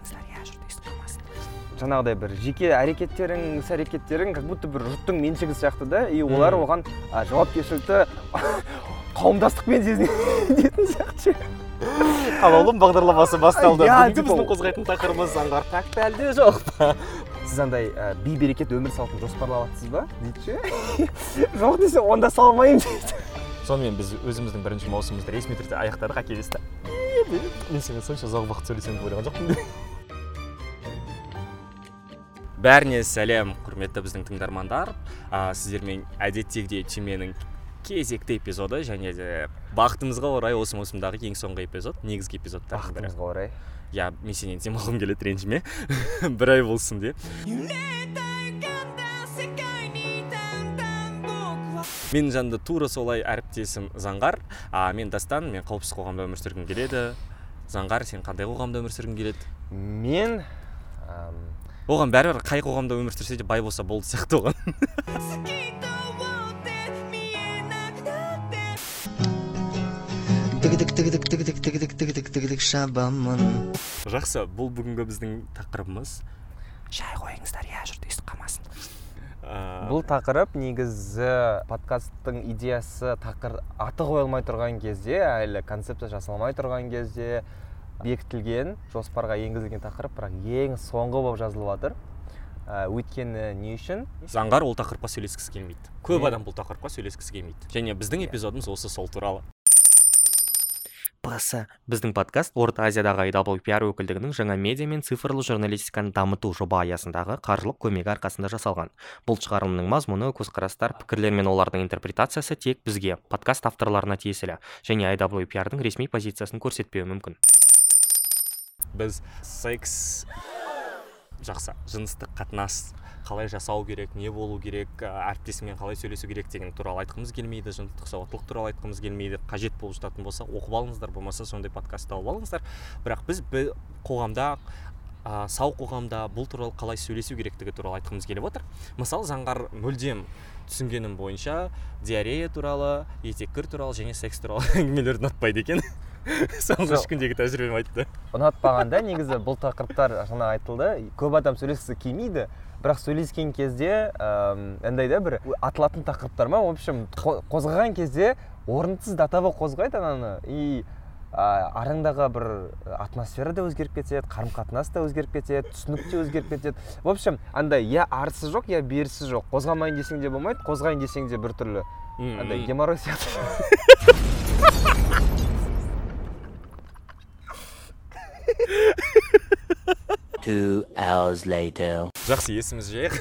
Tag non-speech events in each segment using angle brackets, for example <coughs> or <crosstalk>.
қойыңыздар иә жұрт естіп қалмасын жаңағыдай бір жеке әрекеттерің іс әрекеттерің как будто бір жұрттың меншігі сияқты да и олар оған а, жауапкершілікті <laughs> қауымдастықпен сезінетін <laughs> сияқты. Ше. қалаулым бағдарламасы басталды. Бүгінгі біздің қозғайтын тақырыбымыз заңғар. Пәк пе әлде жоқ. Па сіз андай ә, бей берекет өмір салтын жоспарлап жатсыз ба? Дейді ше. <laughs> Жоқ десе онда салмаймын дейді. Сонымен біз өзіміздің бірінші маусымымызды ресми түрде аяқтадық әкелесті мен сенімен сонша ұзақ уақыт сөйлесемін деп ойлаған жоқпын. Бәріне сәлем құрметті біздің тыңдармандар. А, сіздермен әдеттегідей түйменің кезекті эпизоды және де бақытымызға орай осы маусымдағы ең соңғы эпизод негізгі эпизодтардың бірі. Бақытымызға орай. Иә мен сенен демалғым келеді ренжіме. <laughs> Бір ай болсын деп. Менің жанымда тура солай әріптесім заңғар. А мен дастан мен қауіпсіз қоғамда өмір сүргім келеді. Заңғар сен қандай қоғамда өмір сүргің келеді? Мен оған бәрібір қай қоғамда өмір сүрсе де бай болса болды сияқты оған. Шабамын. Жақсы бұл бүгінгі біздің тақырыбымыз. Шай қойыңыздар иә жұрт естіп қалмасын. А, бұл тақырып негізі подкасттың идеясы тақыр аты қойылмай тұрған кезде әлі концепция жасалмай тұрған кезде бекітілген жоспарға енгізілген тақырып бірақ ең соңғы болып жазылып жатыр. Ә, өйткені не үшін? Заңғар ол тақырыпқа сөйлескісі келмейді. Көп адам бұл тақырыпқа сөйлескісі келмейді. Және біздің эпизодымыз осы сол туралы. Басы біздің подкаст орта азиядағы IWPR өкілдігінің жаңа медиа мен цифрлы журналистиканы дамыту жоба аясындағы қаржылық көмегі арқасында жасалған. Бұл шығарылымның мазмұны көзқарастар пікірлер мен олардың интерпретациясы тек бізге подкаст авторларына тиесілі және IWPR-дың ресми позициясын көрсетпеуі мүмкін. Біз секс жақсы жыныстық қатынас қалай жасау керек не болу керек әріптесіңмен қалай сөйлесу керек деген туралы айтқымыз келмейді жыныстық сауаттылық туралы айтқымыз келмейді. Қажет болып жататын болса оқып алыңыздар болмаса сондай подкаст тауып алыңыздар. Бірақ біз бі- қоғамда ә, сау қоғамда бұл туралы қалай сөйлесу керектігі туралы айтқымыз келіп отыр. Мысалы заңғар мүлдем түсінгенім бойынша диарея туралы етеккір туралы және секс туралы <laughs> әңгімелерді ұнатпайды екен. <laughs> соңғы үш күндегі тәжірибем айтты. ұнатпағанда негізі бұл тақырыптар жаңа айтылды. Көп адам сөйлескісі келмейді. Бірақ сөйлескен кезде андай да бір аталатын тақырыптар ма? В общем қо- қозғаған кезде орынсыз до того қозғайды ананы. И а, араңдағы бір атмосфера да өзгеріп кетеді қарым қатынас та өзгеріп кетеді түсінік те өзгеріп кетеді. В общем андай я арысы жоқ я берісі жоқ. Қозғамайын десең де болмайды қозғайын десең де біртүрлі. Андай геморрой сияқты. <laughs> two hours later. Жақсы есіміз жайық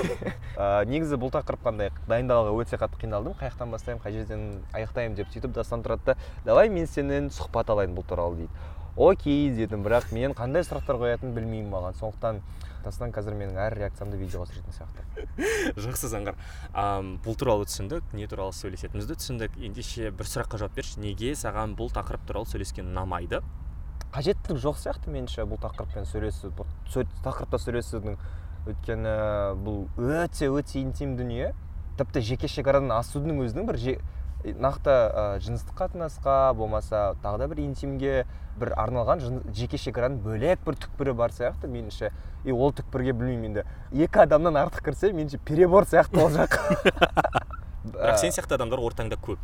<laughs> ә, негізі бұл тақырыпқа андай дайындалуға өте қатты қиналдым. Қай жақтан бастаймын қай жерден аяқтаймын деп сөйтіп дастан тұрады да давай мен сенен сұхбат алайын бұл туралы дейді. Окей дедім. Бірақ мен қандай сұрақтар қоятынын білмеймін маған. Сондықтан дастан қазір менің әр реакциямды видеоға түсіретін сияқты. <laughs> Жақсы заңғар. Бұл туралы түсіндік не туралы сөйлесетінімізді түсіндік. Ендеше бір сұраққа жауап берші. Неге саған бұл тақырып туралы сөйлескен ұнамайды? Қажеттілік жоқ сияқты меніңше бұл тақырыппен сөйлесу тақырыпта сөйлесудің өйткені бұл өте өте интим дүние. Тіпті жеке шекарадан асудың өзінің бір же- нақты ә, жыныстық қатынасқа болмаса тағы да бір интимге бір арналған жын- жеке шекараның бөлек бір түкпірі бар сияқты меніңше. И ол түкпірге білмеймін енді. Екі адамнан артық кірсе меніңше перебор сияқты ол <laughs> жақ бірақ Ә, сен сияқты адамдар ортаңда көп.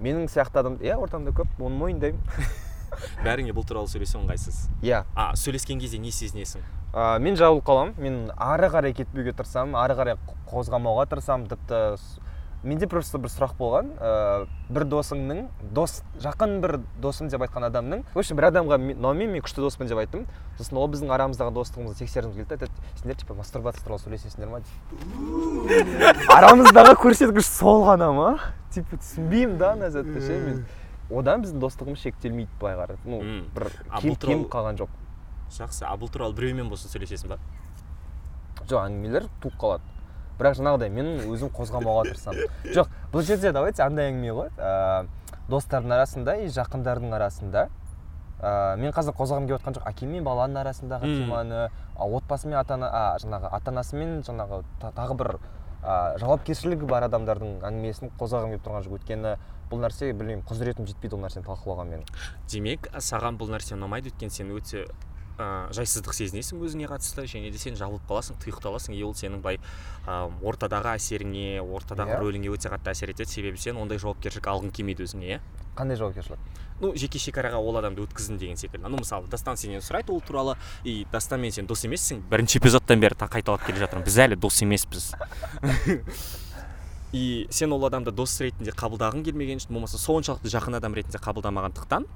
менің сияқты адам иә ортамда көп. Оны мойындаймын. <laughs> <laughs> бәріңе бұл туралы сөйлесу ыңғайсыз иә. А сөйлескен кезде не сезінесің? Ә, мен жабылып қаламын. Мен ары қарай кетпеуге тырысамын ары қарай қозғамауға тырысамын. Тіпті менде просто бір сұрақ болған. Ә, бір досыңның дос жақын бір досым деп айтқан адамның в общем бір адамға мен- мынаумен мен күшті доспын деп айттым. Сосын ол біздің арамыздағы достығымызды тексергіміз келді да айтады сендер типа мастурбация туралы сөйлесесіңдер ма? дейді <laughs> арамыздағы көрсеткіш сол ғана ма? Типа түсінбеймін да ана затты ше мен. Одан біздің достығымыз шектелмейді былай қарап. Ну бір кем, кем қалған жоқ. жақсы а бұл туралы біреумен болсын сөйлесесің ба? Жоқ әңгімелер туып қалады. Бірақ жаңағыдай мен өзім қозғамауға <laughs> тырысамын. Жоқ бұл жерде давайте андай әңгіме ғой. Ә, достардың арасында и жақындардың арасында. Ә, мен қазір қозғағым келіп жатқан жоқ. Әке мен баланың арасындағы теманы а, отбасы мен ата ана а, жаңағы ата анасы мен жаңағы та- тағы бір ә, жауапкершілігі бар адамдардың әңгімесін қозғағым келіп тұрған жоқ. Өйткені бұл нәрсе білмеймін құзыретім жетпейді ол нәрсені талқылауға менің. Демек саған бұл нәрсе ұнамайды өйткені сен өте ә, жайсыздық сезінесің өзіңе қатысты және де сен жабылып қаласың тұйықталасың и ол сенің былай ә, ортадағы әсеріңе ортадағы Иә. рөліңе өте қатты әсер етеді. Себебі сен ондай жауапкершілік алғың келмейді өзіңе иә? Қандай жауапкершілік? Ну жеке шекараға ол адамды өткіздің деген секілді. Ну мысалы дастан сенен сұрайды ол туралы и дастанмен сен дос емессің. Бірінші эпизодтан бері та- қайталап келе жатырмын. Біз әлі дос емеспіз. <laughs> и сен ол адамды дос ретінде қабылдағың келмеген үшін болмаса соншалықты жақын адам ретінде қабылдамағандықтан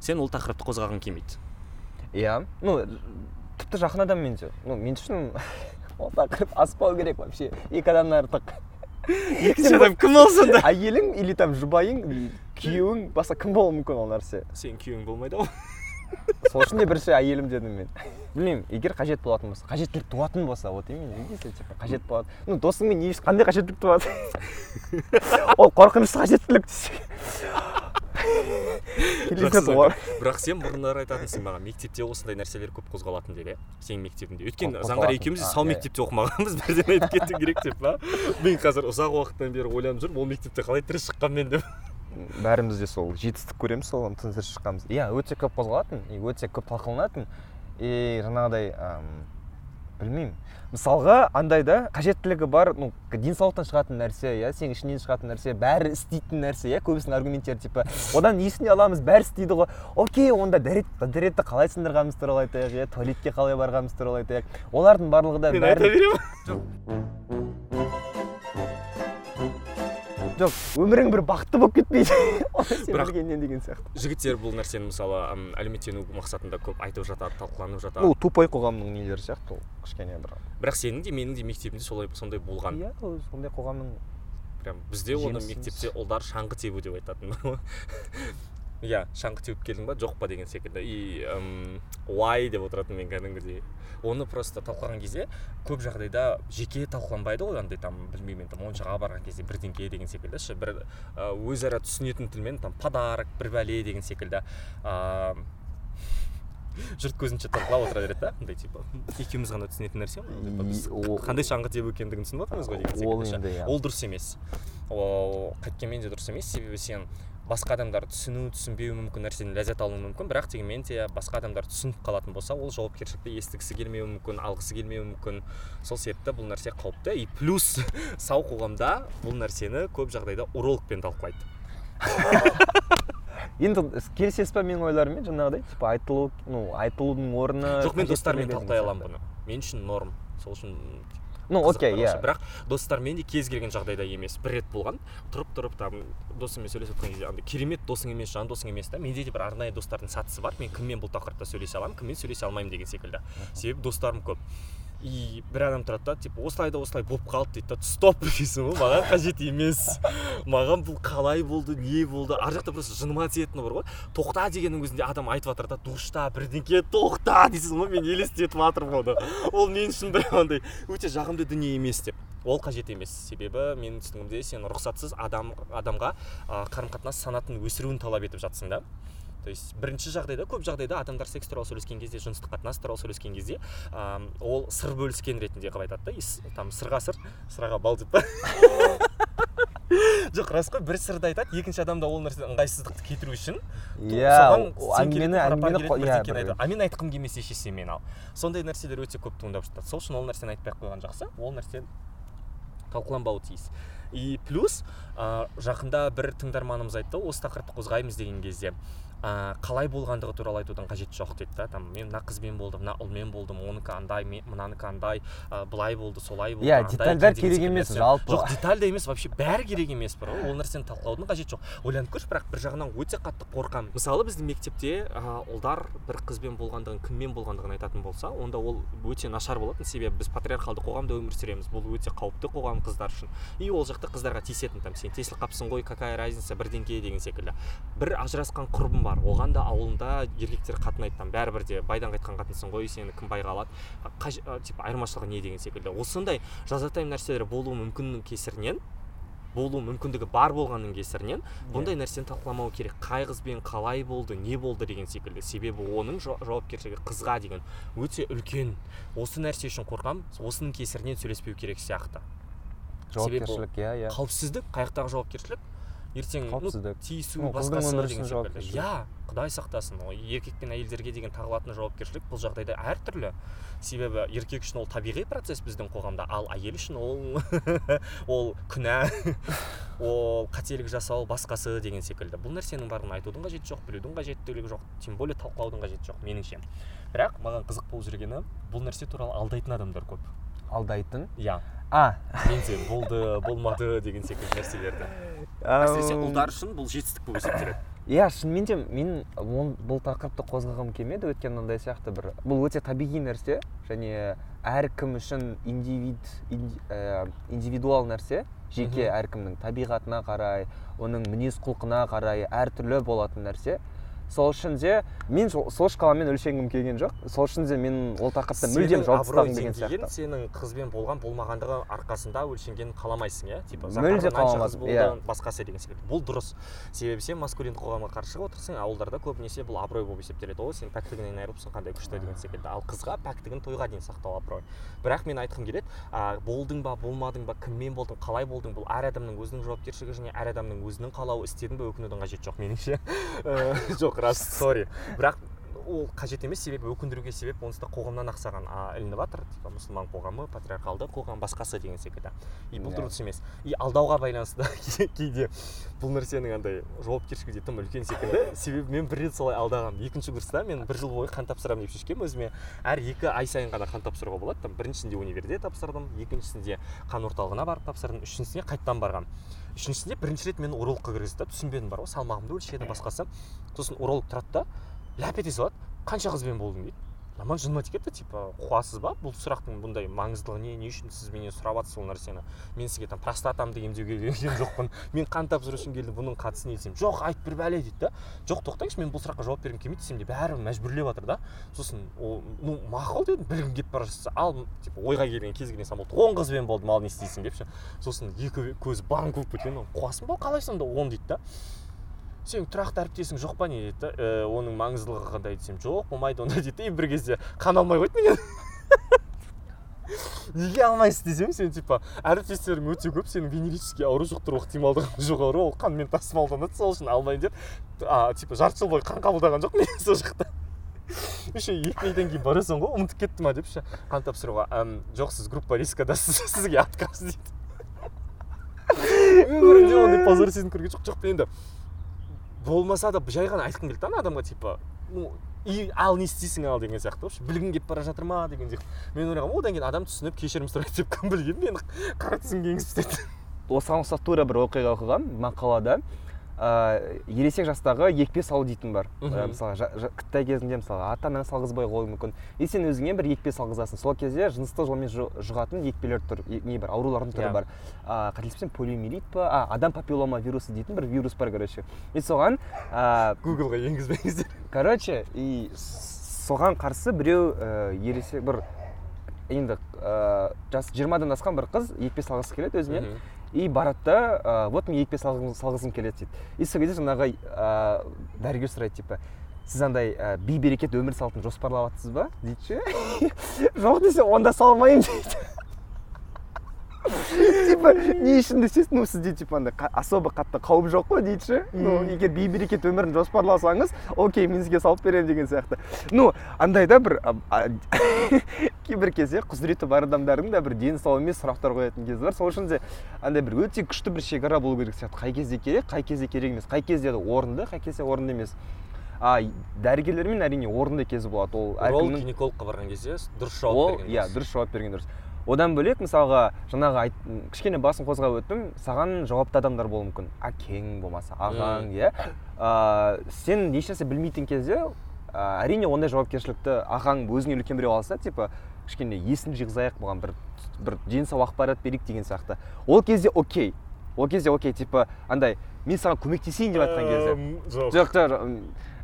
сен ол тақырыпты қозғағың келмейді. Иә ну тіпті жақын адаммен де ну мен үшін <laughs> ол тақырып аспау керек вообще. Екі адамнан артық. <laughs> Екінші адам кім ол сонда? <laughs> Әйелің или там жұбайың күйеуің басқа кім болуы мүмкін ол нәрсе? Сенің күйеуің болмайды ғой. Сол үшін де бірінші әйелім дедім мен. Білмеймін егер қажет болатын болса қажеттілік туатын болса вот именно десе типа қажет болады ну досыңмен не қандай <laughs> қажеттілік туады? Ол қорқынышты қажеттілік бірақ сен бұрындары айтатынсың маған мектепте осындай нәрселер көп қозғалатын деп иә? Сенің мектебіңде. Өйткені заңғар екеуміз де сау иә, мектепте оқымағанбыз бірден айтып кету керек деп па мен қазір ұзақ уақыттан бері ойланып жүрмін ол мектепте қалай тірі шыққанмын деп. Бәріміз де сол жетістік көреміз сол тыныс шыққанбыз иә өте көп қозғалатын и өте көп талқыланатын. И жаңағыдай білмеймін. Мысалға андайда қажеттілігі бар ну денсаулықтан шығатын нәрсе иә сенің ішінен шығатын нәрсе бәрі істейтін нәрсе иә көбісінің аргументтері типа одан несіне аламыз бәрі істейді ғой окей онда дәрет дәретті қалай сындырғанымыз туралы айтайық иә туалетке қалай барғанымыз туралы айтайық. Олардың барлығы да мен айта беремін. <laughs> жоқ өмірің бір бақытты болып кетпейді. <laughs> Бірақ- білгеннен деген сияқты. жігіттер бұл нәрсені мысалы әлеуметтену мақсатында көп айтып жатады талқыланып жатады. Ну тупой қоғамның нелері сияқты ол кішкене бір. Бірақ сенің де менің де мектебімде солай сондай болған. Иә ол сондай қоғамның прям бізде оны мектепте ұлдар шаңғы тебу деп айтатын. <laughs> иә шаңғы теуіп келдің ба жоқ па деген секілді и ым, why деп отыратын мен кәдімгідей оны просто талқылаған кезде көп жағдайда жеке талқыланбайды ғой андай там білмеймін там моншаға барған кезде бірдеңке деген секілді ше бір өзара түсінетін тілмен там подарок бір бәле деген секілді жұрт көзінше талқылап отыра береді да андай типа екеуміз ғана түсінетін нәрсе біз қандай шаңғы тебу екендігін түсініп отырмыз ғой деген секілді ол дұрыс емес ол қайткенмен де дұрыс емес себебі сен басқа адамдар түсіну түсінбеуі мүмкін нәрседен ләззат алуы мүмкін. Бірақ дегенмен де басқа адамдар түсініп қалатын болса ол жауапкершілікті естігісі келмеуі мүмкін алғысы келмеуі мүмкін. Сол себепті бұл нәрсе қауіпті. И плюс <laughs> сау қоғамда бұл нәрсені көп жағдайда урологпен талқылайды. <laughs> Енді келісесіз ба менің ойларыммен? Жаңағыдай типа айтылу ну айтылудың орны жоқ мен қажеттілігі талқылай аламын бұны. Мен үшін норм. Сол үшін ну окей иә. бірақ достармен де кез келген жағдайда емес бір рет болған тұрып тұрып там досыммен сөйлесіп жатқан кезде андай керемет досың емес жан досың емес та менде де бір арнайы достардың сатысы бар мен кіммен бұл тақырыпта сөйлесе аламын кіммен сөйлесе алмаймын деген секілді. Себебі достарым көп. И бір адам тұрады да типа осылай да осылай болып қалды дейді да стоп дейсің ғой маған қажет емес маған бұл қалай болды не болды ар жақта просто жыныма тиетіні бар ғой тоқта дегеннің өзінде адам айтып жатыр да душта бірдеңке тоқта дейсің ғой мен елестетіп жатырмын оны ол мен үшін бір андай өте жағымды дүние емес деп ол қажет емес себебі менің түсінігімде сен рұқсатсыз адам адамға қарым қатынас санатын өсіруін талап етіп жатсың да то есть бірінші жағдайда көп жағдайда адамдар секс туралы сөйлескен кезде жыныстық қатынас туралы сөйлескен кезде ә, ол сыр бөліскен ретінде қылып айтады да там сырға сыр сыраға бал деп па? Жоқ рас қой бір сырды айтады екінші адамда ол нәрсе ыңғайсыздықты кетіру үшін иә әңгімені әңгімені иә а мен айтқым келмесе шешсем ал. Сондай нәрселер өте көп туындап жатады. Сол үшін ол нәрсені айтпай ақ қойған жақсы. Ол нәрсе талқыланбауы тиіс. И плюс ә, жақында бір тыңдарманымыз айтты осы тақырыпты қозғаймыз деген кезде. Ә, қалай болғандығы туралы айтудың қажеті жоқ дейді да. Там мен мына қызбен болдым мына ұлмен болдым оныкі андай мынанікі андай ә, былай болды солай болды Иә, андай детальдар керек емес, жалпы. жоқ деталь да емес вообще бәрі керек емес бар ғой ол нәрсені талқылаудың қажеті жоқ. Ойланып көрші бірақ бір жағынан өте қатты қорқамын мысалы біздің мектепте ә, ұлдар бір қызбен болғандығын кіммен болғандығын айтатын болса онда ол өте нашар болатын. Себебі біз патриархалды қоғамда өмір сүреміз. Бұл өте қауіпті қоғам қыздар үшін. И ол жақта қыздарға тиісетін там сен тесіліп қалыпсың ғой какая разница бірдеңке деген секілді. Бір ажырасқан құрбым бар. Оған да ауылында еркектер қатынайды там бәрібір де байдан қайтқан қатынсың ғой сені кім байға алады? Типа айырмашылығы не деген секілді? Осындай жазатайым нәрселер болуы мүмкіннің кесірінен болу мүмкіндігі бар болғанның кесірінен бұндай нәрсені талқыламау керек. Қай қызбен қалай болды не болды деген секілді. Себебі оның жау- жауапкершілігі қызға деген өте үлкен. Осы нәрсе үшін қорқамын осының кесірінен сөйлеспеу керек сияқты. Жауапкершілік иә иә. қауіпсіздік қай жақтағы жауапкершілік ертең ну Қауіпсіздік. тиісу басқасы деген секілді иә құдай сақтасын. Ол еркек пен әйелдерге деген тағылатын жауапкершілік бұл жағдайда әртүрлі. Себебі еркек үшін ол табиғи процесс біздің қоғамда ал әйел үшін ол <laughs> ол күнә <laughs> ол қателік жасау басқасы деген секілді. Бұл нәрсенің барлығын айтудың қажеті жоқ білудің қажеттілігі жоқ тем более талқылаудың қажеті жоқ меніңше. Бірақ маған қызық болып жүргені бұл нәрсе туралы алдайтын адамдар көп. Алдайтын. Иә. А. Менде болды болмады деген секілді нәрселерді. Әсіресе ұлдар үшін бұл жетістік болып есептеледі. Иә шынымен де мен он- бұл тақырыпты қозғағым келмеді. Өйткені мынандай сияқты бір бұл өте табиғи нәрсе және әркім үшін индивид инди- ә, индивидуал нәрсе. Жеке әркімнің табиғатына қарай оның мінез құлқына қарай әртүрлі болатын нәрсе. Сол үшін де мен сол шкаламен өлшенгім келген жоқ. Сол үшін де мен ол тақырыпта мүлдем жауап тастағым келген деңгейін сияқты. сенің қызбен болған болмағандығы арқасында өлшенгенін қаламайсың иә? Типа Мүлде қаламадым, иә. басқасы деген секілді. Бұл дұрыс. Себебі сен маскулиндік қоғамға қарсы шығып отырсың ауылдарда көбінесе бұл абырой болып есептеледі. О сен пәктігінен айырылыпсың қандай күшті деген секілді. Ал қызға пәктігін тойға дейін сақтау абырой. Бірақ мен айтқым келеді а, болдың ба болмадың ба кіммен болдың қалай болдың бұл әр адамның өзінің жауапкершілігі және әр адамның өзінің қалауы істедің ба өкінудің қажеті жоқ меніңше. <laughs> Э, жоқ. Рас сорри бірақ ол қажет емес себебі өкіндіруге себеп онсыз да қоғамнан ақсаған. А, ілініп жатыр типа мұсылман қоғамы патриархалды қоғам басқасы деген секілді. И бұл Иә. дұрыс емес. И алдауға байланысты <laughs> кейде бұл нәрсенің андай жауапкершілігі де тым үлкен секілді. Себебі мен бір рет солай алдағанмын екінші курста мен бір жыл бойы қан тапсырамын деп шешкенмін өзіме. Әр екі ай сайын ғана қан тапсыруға болады. Там біріншісінде универде тапсырдым екіншісінде қан орталығына барып тапсырдым үшіншісіне қайтадан барғанмын үшіншісінде бірінші рет мені урологқа кіргізді да түсінбедім бар ғой салмағымды өлшеді басқасы. Сосын уролог тұрады да ляп ете салады қанша қызбен болдың дейді? А маған жыныма тиіп кетті типа қуасыз ба? Бұл сұрақтың бұндай маңыздылығы не? Не үшін сіз менен сұрап жатырсыз ол нәрсені? Мен сізге там простатамды емдеуге келген жоқпын. Мен қан тапсыру үшін келдім бұның қатысы не десем жоқ айт бір бәле дейді да. Жоқ тоқтаңызшы мен бұл сұраққа жауап бергім келмейді десем де бәрі мәжбүрлеп жатыр да. Сосын ол ну мақұл дедім білгім келіп бара жатса ал типа ойға келген кез келген сан болды он қызбен болдым ал не істейсің деп ше сосын екі көзі банг болып кеткен қуасың ба? Қалай сонда он дейді да. Сенің тұрақты әріптесің жоқ па не? Дейді да «Ә, оның маңыздылығы қандай десем? Жоқ болмайды онда дейді и бір кезде. Қан алмай қойды менен. <laughs> Неге алмайсыз десем сен типа әріптестерің өте көп сенің венерический ауру жұқтыру ықтималдығың жоғары ол қанмен тасымалданады сол үшін алмайын деп. А, типа жарты жыл бойы қан қабылдаған жоқпын мен сол жақта. Еще екі айдан кейін барасың ғой ұмытып кетті ма деп ше? Қан тапсыруға. «Әм, жоқ сіз группа рискадасыз <laughs> сізге отказ дейді. <laughs> Өмірімде ондай позор сезім көрген жоқ жоқ енді? Болмаса да жай ғана айтқым келді да ана адамға типа ну и ал не істейсің ал деген сияқты вообще білгің келіп бара жатыр ма деген сияқты. Мен ойлағанмын одан кейін адам түсініп кешірім сұрайды деп кім білген мені қара тізімге енгізіп тастайды осыған ұқсас тура бір оқиға оқығанмын мақалада. Ыыы ересек жастағы екпе салу дейтін бар жа- жа- кіттай кезінде мысалы ата анаң салғызбай қоюы мүмкін. И сен өзіңе бір екпе салғызасың. Сол кезде жыныстық жолмен жұғатын екпелер тұр. Не бар аурулардың түрі Иә. бар. Ыыы қателеспесем полиомиелит па? А адам папиллома вирусы дейтін бір вирус бар короче. И соған ыыы гуглға енгізбеңіздер. короче и соған қарсы біреу ересек бір енді ә, жасы жиырмадан асқан бір қыз екпе салғысы келеді өзіне. И барады да вот мен екпе салғым, салғызым келеді дейді. И сол кезде жаңағы ә, дәрігер сұрайды типа сіз андай ә, бей берекет өмір салтын жоспарлап жатсыз ба? дейді ше. <laughs> Жоқ десе онда салмаймын дейді. Типа не үшін десеңіз ну сізде типа андай особо қатты қауіп жоқ қой дейді ше. Ну егер бей берекет өмірін жоспарласаңыз окей мен сізге салып беремін деген сияқты. Ну андай да бір <laughs> кейбір кезде құзыреті бар адамдардың да бір денсаулығымен сұрақтар қоятын кезі бар. Сол үшін де андай бір өте күшті бір шекара болу керек сияқты. Қай кезде керек қай кезде керек емес. Қай кезде орынды қай кезде орынды емес. А дәрігерлермен әрине орынды кезі болады. Ол гинекологқа барған кезде дұрыс жауап берген иә дұрыс. дұрыс жауап берген дұрыс. Одан бөлек мысалға жаңағы айт, кішкене басын қозғап өттім саған жауапты адамдар болуы мүмкін. Әкең болмаса ағаң иә. Ә, сен ешнәрсе білмейтін кезде ә, әрине ондай жауапкершілікті ағаң өзіңе үлкен біреу алса типа кішкене есін жиғызайық бұған бір бір дені сау ақпарат берейік деген сияқты. Ол кезде окей. Ол кезде окей типа андай мен саған көмектесейін деп жатқан кезде. жоқ. Жоқ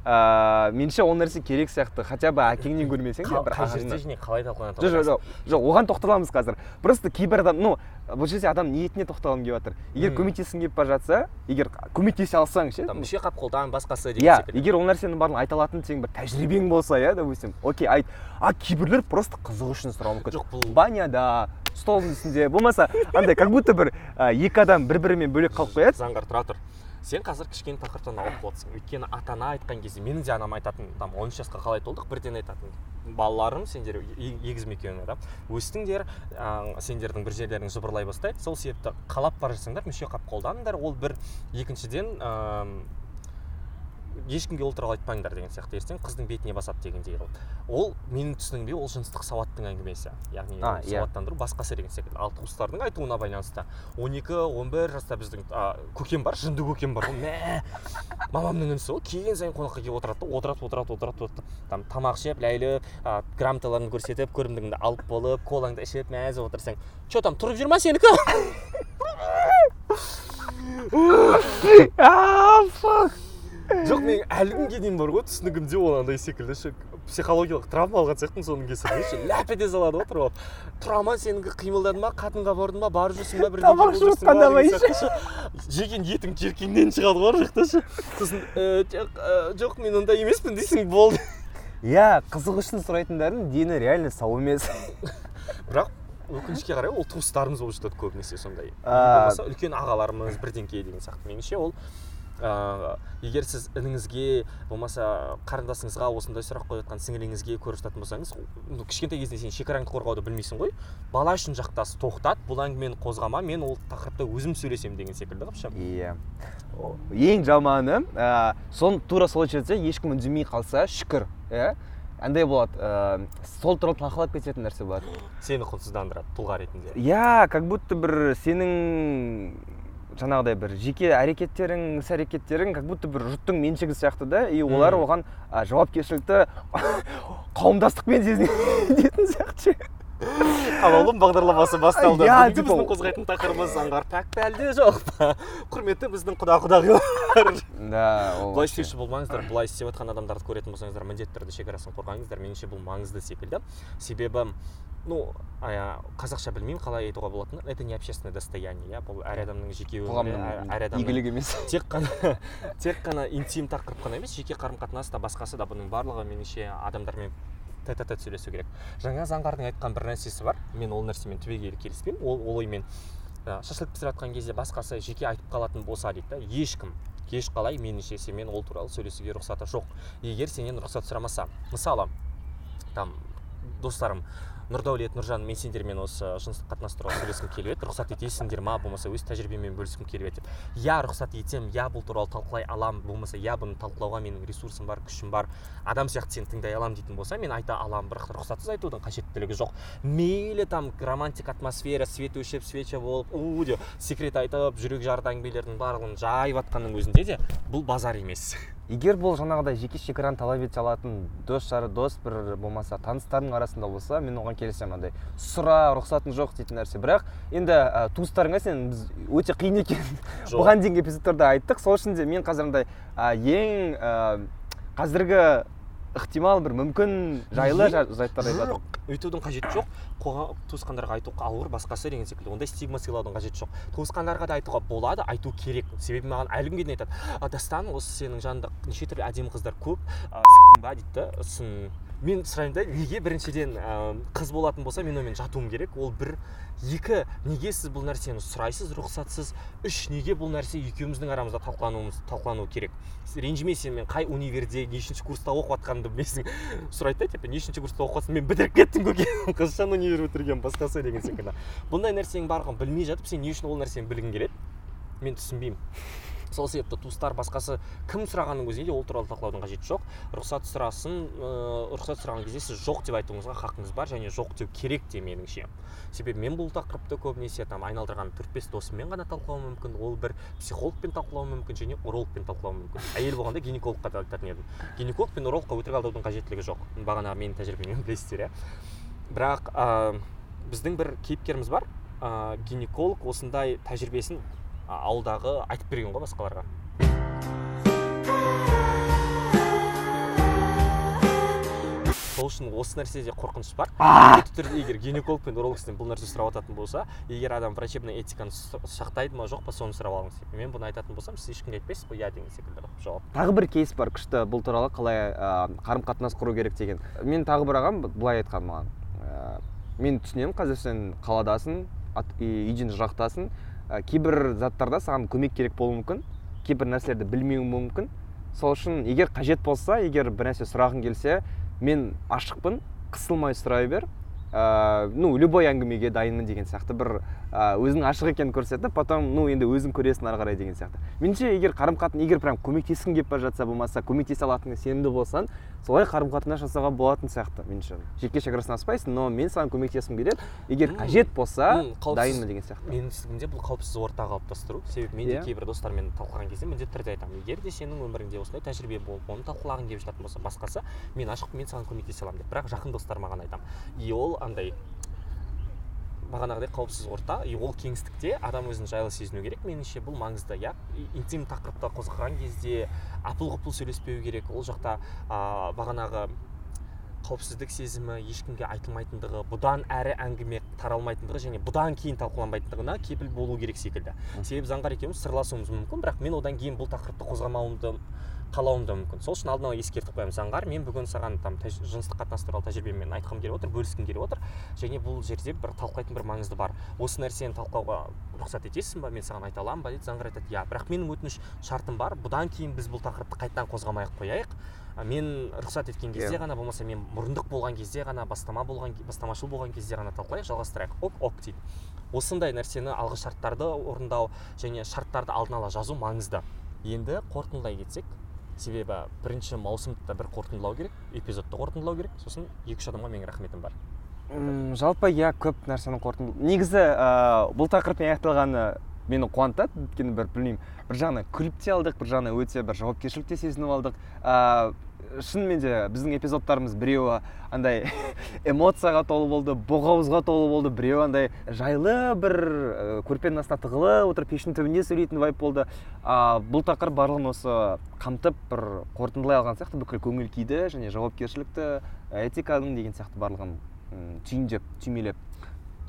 м, ә, меніңше ол нәрсе керек сияқты. Хотя бы әкеңнен көрмесең де бір қай жерде және қалай талқыланады жоқ жоқ жоқ жоқ оған тоқталамыз қазір. Просто кейбір адам ну бұл жерде адам ниетіне тоқталғым келіп жатыр. Егер көмектескің келіп бара жатса егер көмектесе алсаң ше там мүше қап қолдан басқасы деген иә секілді. егер ол нәрсенің барлығын айта алатын сенің бір тәжірибең болса иә допустим окей айт. А кейбірлер просто қызығы үшін сұрауы мүмкін жоқ бұл баняда столдың үстінде болмаса андай как будто бір ә, екі адам бір бірімен бөлек қалып қояды. Заңғар тұра тұр. Сен қазір кішкене тақырыптан ауытқып отырсың өйткені ата ана айтқан кезде менің де анам айтатын там он үш жасқа қалай толдық бірден айтатын. Балаларым сендер егізім екеуіңе да? Өстіңдер ә, сендердің бір жерлерің жыбырлай бастайды. Сол себепті қалап бара жатсаңдар мүше қап қолданыңдар. Ол бір екіншіден м, ешкімге ол туралы айтпаңдар деген сияқты ертең қыздың бетіне басады дегендей қылып. Ол менің түсінігімде ол жыныстық сауаттың әңгімесі. Яғни А, ол иә. сауаттандыру басқасы деген секілді. Ал туыстардың айтуына байланысты 12-11 жаста біздің а, көкем бар жынды көкем бар. Ғой мә мамамның інісі ғой келген сайын қонаққа келіп отырады да отырады отырады отырады отырады там тамақ ішіп ләйліп а, көрсетіп көрімдігіңді алып болып колаңды ішіп мәз болып отырсаң. Че там тұрып жүр ма сенікі жоқ мен әлі күнге дейін бар ғой түсінігімде ол андай секілді ше психологиялық травма алған сияқтымын соның кесірінен. Ше ләп ете салады ғой тұрып алып. Тұра ма сенікі қимылдады ма қатынға бардың ба барып жүрсің ба бірдеңе Тамақ ба жеген етің желкеңнен шығады ғой ар жақта ше. Сосын «Ә, жоқ ә, жоқ мен ондай емеспін дейсің болды иә қызық үшін сұрайтындардың дені реально сау емес. Бірақ өкінішке қарай ол туыстарымыз болып жатады көбінесе сондай. Болмаса үлкен ағаларымыз бірдеңке деген сияқты меніңше ол ыыы егер сіз ініңізге болмаса қарындасыңызға осындай сұрақ қойып жатқан сіңіліңізге көріп жататын болсаңыз ну, кішкентай кезінде сен шекараңды қорғауды білмейсің ғой. Бала үшін жақтас тоқтат бұл әңгімені қозғама мен ол тақырыпта өзім сөйлесемін деген секілді ше иә. Ең жаманы ә, сон тура сол жерде ешкім үндемей қалса шүкір иә. Андай болады ә, сол туралы талқылап кететін нәрсе болады. Сені құнсыздандырады тұлға ретінде. Иә как будто бір сенің жаңағыдай бір жеке әрекеттерің іс әрекеттерің как будто бір жұрттың меншігі сияқты да и олар оған жауапкершілікті <laughs> қауымдастықпен сезінетін сияқты ше. Қалаулым бағдарламасы басталды. Иә, біздің қозғайтын тақырыбымыз аңғар пәк пе әлде жоқ па? Құрметті біздің құда құдағилар да ол былай істеуші болмаңыздар былай істеп жатқан адамдарды көретін болсаңыздар міндетті түрде шекарасын қорғаңыздар меніңше бұл маңызды секілді. Себебі ну қазақша білмеймін қалай айтуға болатынын это не общественное достояние иә бұл әр адамның жеке өмірі әр- адамның игілігі емес. тек қана тек қана интим тақырып қана емес жеке қарым қатынас та басқасы да бұның барлығы меніңше адамдармен тет сөйлесу керек. Жаңа заңғардың айтқан бір нәрсесі бар. Мен ол нәрсемен түбегейлі келіспеймін. Ол, ол оймен ә, шашлык пісіріп жатқан кезде басқасы жеке айтып қалатын болса дейді да ешкім еш қалай меніңше сенімен ол туралы сөйлесуге рұқсаты жоқ. Егер сенен рұқсат сұрамаса мысалы там достарым нұрдәулет нұржан мен сендермен осы жыныстық қатынас туралы сөйлескім келіп еді. Рұқсат етесіңдер ма болмаса өз тәжірибеммен бөліскім келіп еді. Деп иә рұқсат етемін иә бұл туралы талқылай аламын болмаса иә бұны талқылауға менің ресурсым бар күшім бар. Адам сияқты сені тыңдай аламын дейтін болса мен айта аламын бірақ рұқсатсыз айтудың қажеттілігі жоқ. Мейлі там романтик атмосфера свет өшіп свеча болып у деп секрет айтып жүрек жарды әңгімелердің барлығын жайып жатқанның өзінде де бұл базар емес. Егер бұл жаңағыдай жеке шекараны талап ете алатын дос жары дос бір болмаса таныстардың арасында болса мен оған келісемін андай сұра рұқсатың жоқ дейтін нәрсе. Бірақ енді ә, туыстарыңа сен біз өте қиын Жоқ. бұған дейінгі эпизодтарда айттық. Сол үшін де мен қазір андай ә, ең ә, қазіргі ықтимал бір мүмкін жайлы жа- жайттарды айтып жатырмын жоқ өйтудің қажеті жоқ қоғам туысқандарға айту ауыр басқасы деген секілді. Ондай стигма сыйлаудың қажеті жоқ. Туысқандарға да айтуға болады айту керек. Себебі маған әлі күнге дейін айтады «А, дастан осы сенің жаныңда неше түрлі әдемі қыздар көп ба? дейді да сын мен сұраймын да неге біріншіден ә, қыз болатын болса мен онымен жатуым керек? Ол бір екі неге сіз бұл нәрсені сұрайсыз рұқсатсыз? Үш неге бұл нәрсе екеуміздің арамызда талқылануымыз талқылануы керек? Ренжіме сен мен қай универде нешінші курста оқып жатқанымды білмейсің. Сұрайды да типа нешінші курста оқып жатсың мен бітіріп кеттім көке. <laughs> Қазақстан универ бітіргенмін басқасы деген секілді. Бұндай нәрсенің барлығын білмей жатып сен не үшін ол нәрсені білгің келеді? Мен түсінбеймін. Сол себепті туыстар басқасы кім сұрағанның өзінде ол туралы талқылаудың қажеті жоқ. Рұқсат сұрасын ыыы рұқсат сұраған кезде сіз жоқ деп айтуыңызға хақыңыз бар және жоқ деу керек те меніңше. Себебі мен бұл тақырыпты көбінесе там айналдырған төрт бес досыммен ғана талқылауым мүмкін ол бір психологпен талқылауым мүмкін және урологпен талқылауым мүмкін. Әйел болғанда гинекологқа да айтатын едім. Гинеколог пен урологқа өтірік алдаудың қажеттілігі жоқ. Бағана менің тәжірибемнен <laughs> білесіздер иә. Бірақ ә, біздің бір кейіпкеріміз бар. Ә, гинеколог осындай тәжірибесін ауылдағы айтып берген ғой басқаларға. Сол үшін осы нәрседе қорқыныш бар. Міндетті түрде егер гинеколог пен уролог сізден бұл нәрсе сұрап жататын болса егер адам врачебный этиканы сақтайды ма жоқ па соны сұрап алыңыз. Мен бұны айтатын болсам сіз ешкімге айтпайсыз ғой иә деген секілді жауап. Тағы бір кейс бар күшті. Бұл туралы қалай қарым қатынас құру керек деген. Мен тағы бір ағам былай айтқан маған. Ә, мен түсінемін қазір сен қаладасың үйден жырақтасың ә, кейбір заттарда саған көмек керек болуы мүмкін кейбір нәрселерді білмеуің мүмкін. Сол үшін егер қажет болса егер бір нәрсе сұрағың келсе мен ашықпын қысылмай сұрай бер. Ә, ну любой әңгімеге дайынмын деген сияқты бір ә, өзің ашық екенін көрсетіп потом ну енді өзің көресің ары қарай деген сияқты. Меніңше егер қарым қатынас егер прям көмектескің келіп бара жатса болмаса көмектесе алатыныңа сенімді болсаң солай қарым қатынас жасауға болатын сияқты меніңше. Жеке шекарасын аспайсың но мен саған көмектескім келеді. Егер қажет болса дайынмын деген сияқты. менің түсінігімде бұл қауіпсіз орта қалыптастыру себебі мен де Иә. кейбір достармен талқылаған кезде міндетті түрде айтамын. Егер де сенің өміріңде осындай тәжірибе болып оны талқылағың келіп жататын болса басқасы мен ашықпын мен саған көмектесе аламын деп. Бірақ жақын достарыма ғана айтамын. И ол андай бағанағыдай қауіпсіз орта. И ол кеңістікте адам өзін жайлы сезіну керек. Меніңше бұл маңызды иә. Интим тақырыпта қозғаған кезде апыл ғұпыл сөйлеспеу керек. Ол жақта а, бағанағы қауіпсіздік сезімі ешкімге айтылмайтындығы бұдан әрі әңгіме таралмайтындығы және бұдан кейін талқыланбайтындығына кепіл болу керек секілді. Себебі заңғар екеуміз сырласуымыз мүмкін. Бірақ мен одан кейін бұл тақырыпты қозғамауымды қалауым да мүмкін. Сол үшін алдын ала ескертіп қоямын. Заңғар мен бүгін саған там жыныстық қатынас туралы тәжірибеммен айтқым келіп отыр бөліскім келіп отыр. Және бұл жерде бір талқылайтын бір маңызды бар. Осы нәрсені талқылауға рұқсат етесің ба мен саған айта аламын ба? Дейді заңғар айтады иә бірақ менің өтініш шартым бар. Бұдан кейін біз бұл тақырыпты қайтадан қозғамай ақ қояйық. Мен рұқсат еткен кезде Иә. ғана болмаса мен мұрындық болған кезде ғана бастама болған бастамашыл болған кезде ғана талқылайық жалғастырайық. Ок ок дейді. Осындай нәрсені алғы шарттарды орындау және шарттарды алдын ала жазу маңызды. Енді қорытындылай кетсек себебі бірінші маусымды бір қорытындылау керек эпизодты қорытындылау керек. Сосын екі үш адамға менің рахметім бар. М, жалпы иә көп нәрсені қорытынды негізі ә, бұл тақырыптың аяқталғаны мені қуантады. Өйткені бір білмеймін бір жағынан күліп те алдық бір жағынан өте бір жауапкершілік те сезініп алдық. Ә, шынымен де біздің эпизодтарымыз біреуі андай <laughs> эмоцияға толы болды боғауызға толы болды біреуі андай жайлы бір көрпенің астына тығылып отырып пештің түбінде сөйлейтін вайп болды. А, бұл тақырып барлығын осы қамтып бір қорытындылай алған сияқты бүкіл көңіл күйді және жауапкершілікті этиканың деген сияқты барлығын түйіндеп түймелеп.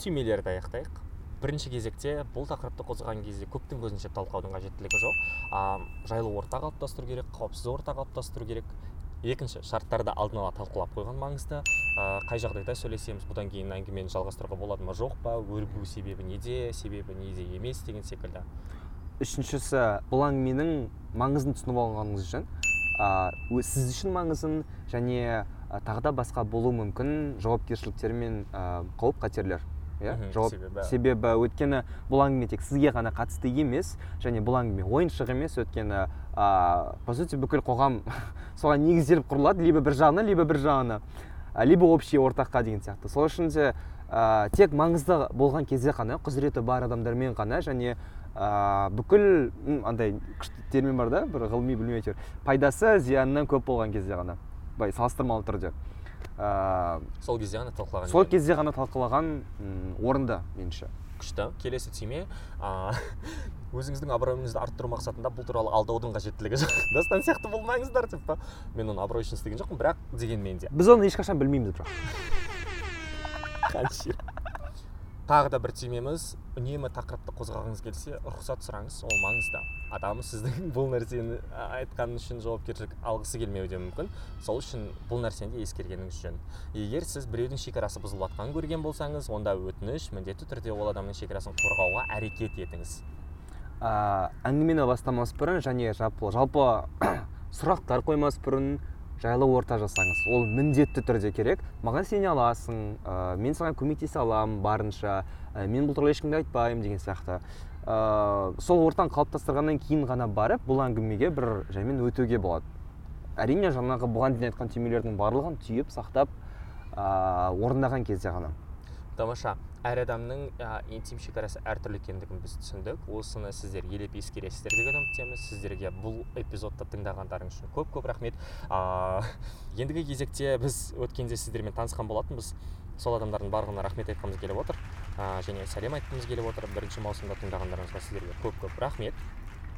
Түймелерді аяқтайық. Бірінші кезекте бұл тақырыпты қозғаған кезде көптің көзінше талқылаудың қажеттілігі жоқ. А, жайлы орта қалыптастыру керек қауіпсіз орта қалыптастыру керек. Екінші шарттарды алдын ала талқылап қойған маңызды а, қай жағдайда сөйлесеміз бұдан кейін әңгімені жалғастыруға болады ма жоқ па өрбу себебі неде себебі неде емес деген секілді. Үшіншісі бұл әңгіменің маңызын түсініп алғаныңыз үшін өз- сіз үшін маңызын және а, тағы да басқа болуы мүмкін жауапкершіліктер мен а, қауіп қатерлер иә? Жауап себебі- себебі өйткені бұл әңгіме тек сізге ғана қатысты емес және бұл әңгіме ойыншық емес өйткені а, по сути бүкіл қоғам <laughs> соған негізделіп құрылады либо бір жағына либо бір жағына либо общий ортаққа деген сияқты. Сол үшін де ә, тек маңызды болған кезде ғана құзыреті бар адамдармен ғана және ә, бүкіл андай күшті термин бар да бір ғылыми білмеймін әйтеуір пайдасы зиянынан көп болған кезде ғана. Былай салыстырмалы түрде. Ә, сол кезде ғана талқылаған сол кезде ғана талқылаған орынды меніңше. күшті. Келесі түйме <laughs> өзіңіздің абыройыңызды арттыру мақсатында бұл туралы алдаудың қажеттілігі жоқ. <laughs> Дастан сияқты болмаңыздар деп па? Мен оны абырой үшін істеген жоқпын бірақ дегенмен де. Біз оны ешқашан білмейміз бірақ <laughs> Қаншир. Тағы да бір түймеміз үнемі тақырыпты қозғағыңыз келсе рұқсат сұраңыз ол маңызды. Адам сіздің <laughs> бұл нәрсені айтқаны үшін жауапкершілік алғысы келмеуі де мүмкін. Сол үшін бұл нәрсені де ескергеніңіз жөн егер сіз біреудің шекарасы бұзылып жатқанын көрген болсаңыз онда өтініш міндетті түрде ол адамның шекарасын қорғауға әрекет етіңіз. Ә, әңгімені бастамас бұрын және жалпы, жалпы <coughs> сұрақтар қоймас бұрын жайлы орта жасаңыз ол міндетті түрде керек. Маған сене аласың ә, мен саған көмектесе аламын барынша ә, мен бұл туралы ешкімге айтпаймын деген сияқты. Ә, сол ортаны қалыптастырғаннан кейін ғана барып бұл әңгімеге бір жаймен өтуге болады. Әрине жаңағы бұған дейін айтқан түймелердің барлығын түйіп сақтап ә, орындаған кезде ғана. Тамаша әр адамның ә, интим шекарасы әртүрлі екендігін біз түсіндік. Осыны сіздер елеп ескересіздер деген үміттеміз. Сіздерге бұл эпизодты тыңдағандарыңыз үшін көп көп рахмет. А, ендігі кезекте біз өткенде сіздермен танысқан болатынбыз. Сол адамдардың барлығына рахмет айтқымыз келіп отыр. А, және сәлем айтқымыз келіп отыр. Бірінші маусымда тыңдағандарыңызға сіздерге көп көп рахмет.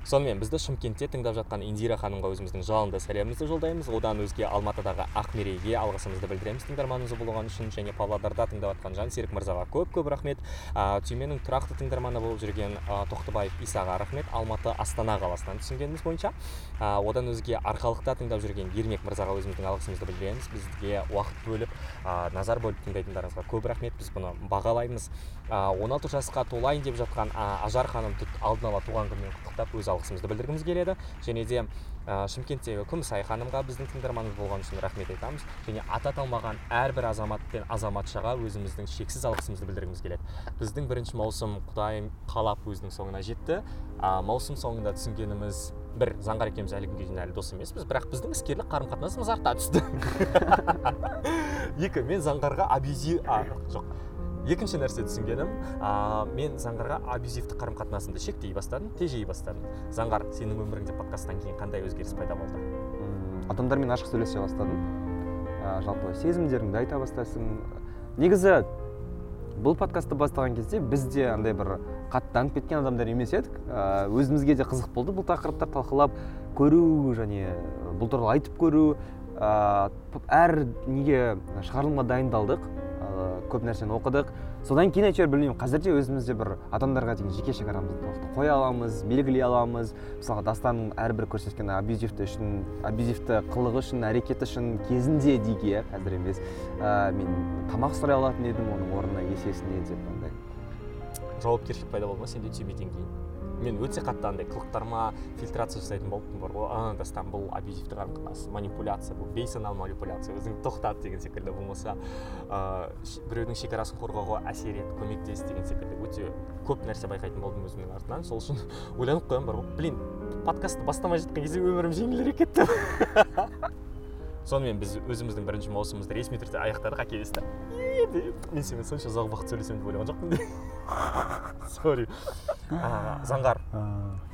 Сонымен бізді шымкентте тыңдап жатқан индира ханымға өзіміздің жалынды сәлемімізді жолдаймыз. Одан өзге алматыдағы ақмерейге алғысымызды білдіреміз. Тыңдарманымыз болғаны үшін және павлодарда тыңдап жатқан жансерік мырзаға көп көп рахмет. А, түйменің тұрақты тыңдарманы болып жүрген а, тоқтыбаев исаға рахмет. Алматы астана қаласынан түсінгеніміз бойынша. А, одан өзге арқалықта тыңдап жүрген ермек мырзаға өзіміздің алғысымызды білдіреміз. Бізге уақыт бөліп а, назар бөліп тыңдайтындарыңызға көп рахмет. Біз бұны бағалаймыз. А, 16 жасқа толайын деп жатқан а, ажар ханымды алдын ала туған күнімен құттықтап өз алғысымызды білдіргіміз келеді. Және де ә, шымкенттегі күмісай ханымға біздің тыңдарманымыз болғаны үшін рахмет айтамыз. Және аты аталмаған әрбір азамат пен азаматшаға өзіміздің шексіз алғысымызды білдіргіміз келеді. Біздің бірінші маусым құдайым қалап өзінің соңына жетті. А, маусым соңында түсінгеніміз бір заңғар екеуміз әлі күнге дейін әлі дос емеспіз. Бірақ біздің іскерлік қарым қатынасымыз арта түсті. <laughs> Екі мен заңғарға абьюзив жоқ. Екінші нәрсе түсінгенім а, мен заңғарға абьюзивтік қарым қатынасымды шектей бастадым тежей бастадым. Заңғар сенің өміріңде подкасттан кейін қандай өзгеріс пайда болды? Адамдармен ашық сөйлесе бастадым. Ә, жалпы сезімдеріңді айта бастайсың. Негізі бұл подкастты бастаған кезде біз де андай бір қатты танып кеткен адамдар емес едік. Ә, өзімізге де қызық болды бұл тақырыптар талқылап көру және бұл туралы айтып көру. Ә, әр неге шығарылымға дайындалдық. Ә, көп нәрсені оқыдық. Содан кейін әйтеуір білмеймін қазірде өзімізде бір адамдарға деген жеке шекарамызды қоя аламыз белгілей аламыз. Мысалға дастанның әрбір көрсеткен абьюзивті үшін абьюзивті қылығы үшін әрекеті үшін кезінде дейік иә қазір емес. Ә, мен тамақ сұрай алатын едім оның орнына есесіне деп андай жауапкершілік пайда болды ма сенде түймеден кейін мен өте қатты андай қылықтарыма фильтрация жасайтын болыппын бар ғой. А дастан бұл абьюзивті қарым қатынас манипуляция бұл бейсаналы манипуляция өзің тоқтат деген секілді болмаса ыыы біреудің шекарасын қорғауға әсер ет көмектес деген секілді. Өте көп нәрсе байқайтын болдым өзімнің артынан. Сол үшін <laughs> ойланып қоямын бар ғой. Блин подкастты бастамай жатқан кезде өмірім жеңілірек кетті. <laughs> Сонымен біз өзіміздің бірінші маусымымызды ресми түрде аяқтадық әкелесті мен сенімен сонша ұзақ уақыт сөйлесемін деп ойлаған жоқпын. Сорри. Заңғар.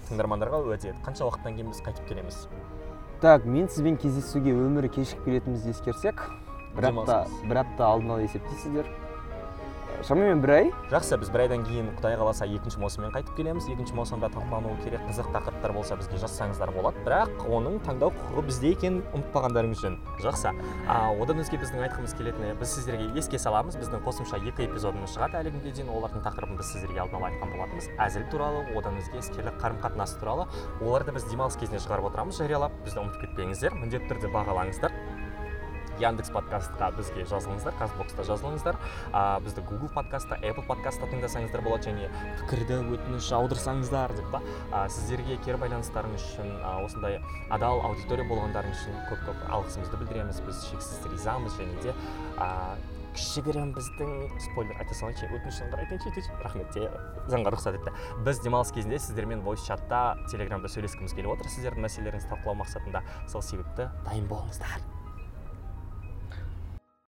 Тыңдармандарға уәде қанша уақыттан кейін біз қайтып келеміз? Так мен сізбен кездесуге өмірі кешігіп келетінімізді ескерсек бір апта бір апта алдын ала есептейсіздер. Шамамен бір ай. Жақсы біз бір айдан кейін құдай қаласа екінші маусыммен қайтып келеміз. Екінші маусымда талқылануы керек қызық тақырыптар болса бізге жазсаңыздар болады. Бірақ оның таңдау құқығы бізде екенін ұмытпағандарыңыз жөн жақсы. А, одан өзге біздің айтқымыз келетіні біз сіздерге еске саламыз. Біздің қосымша екі эпизодымыз шығады. Әлі күнге дейін олардың тақырыбын біз сіздерге алдын ала айтқан болатынбыз. Әзіл туралы одан өзге іскерлік қарым қатынас туралы. Оларды біз демалыс кезінде шығарып отырамыз. Жариялап бізді ұмытып кетпеңіздер. Міндетті түрде бағалаңыздар. Яндекс подкастқа бізге жазылыңыздар казбокста жазылыңыздар. А, бізді google подкастта apple подкастта тыңдасаңыздар болады және пікірді өтініш жаудырсаңыздар деп па? А, сіздерге кері байланыстарыңыз үшін а, осындай адал аудитория болғандарыңыз үшін көп көп алғысымызды білдіреміз. Біз шексіз ризамыз және де а, кішігірім біздің спойлер айта салайыншы өтініш заңғар айтайыншы рахмет заңға рұқсат етті. Біз демалыс кезінде сіздермен войс чатта телеграмда сөйлескіміз келіп отыр. Сіздердің мәселелеріңізді талқылау мақсатында сол себепті дайын болыңыздар.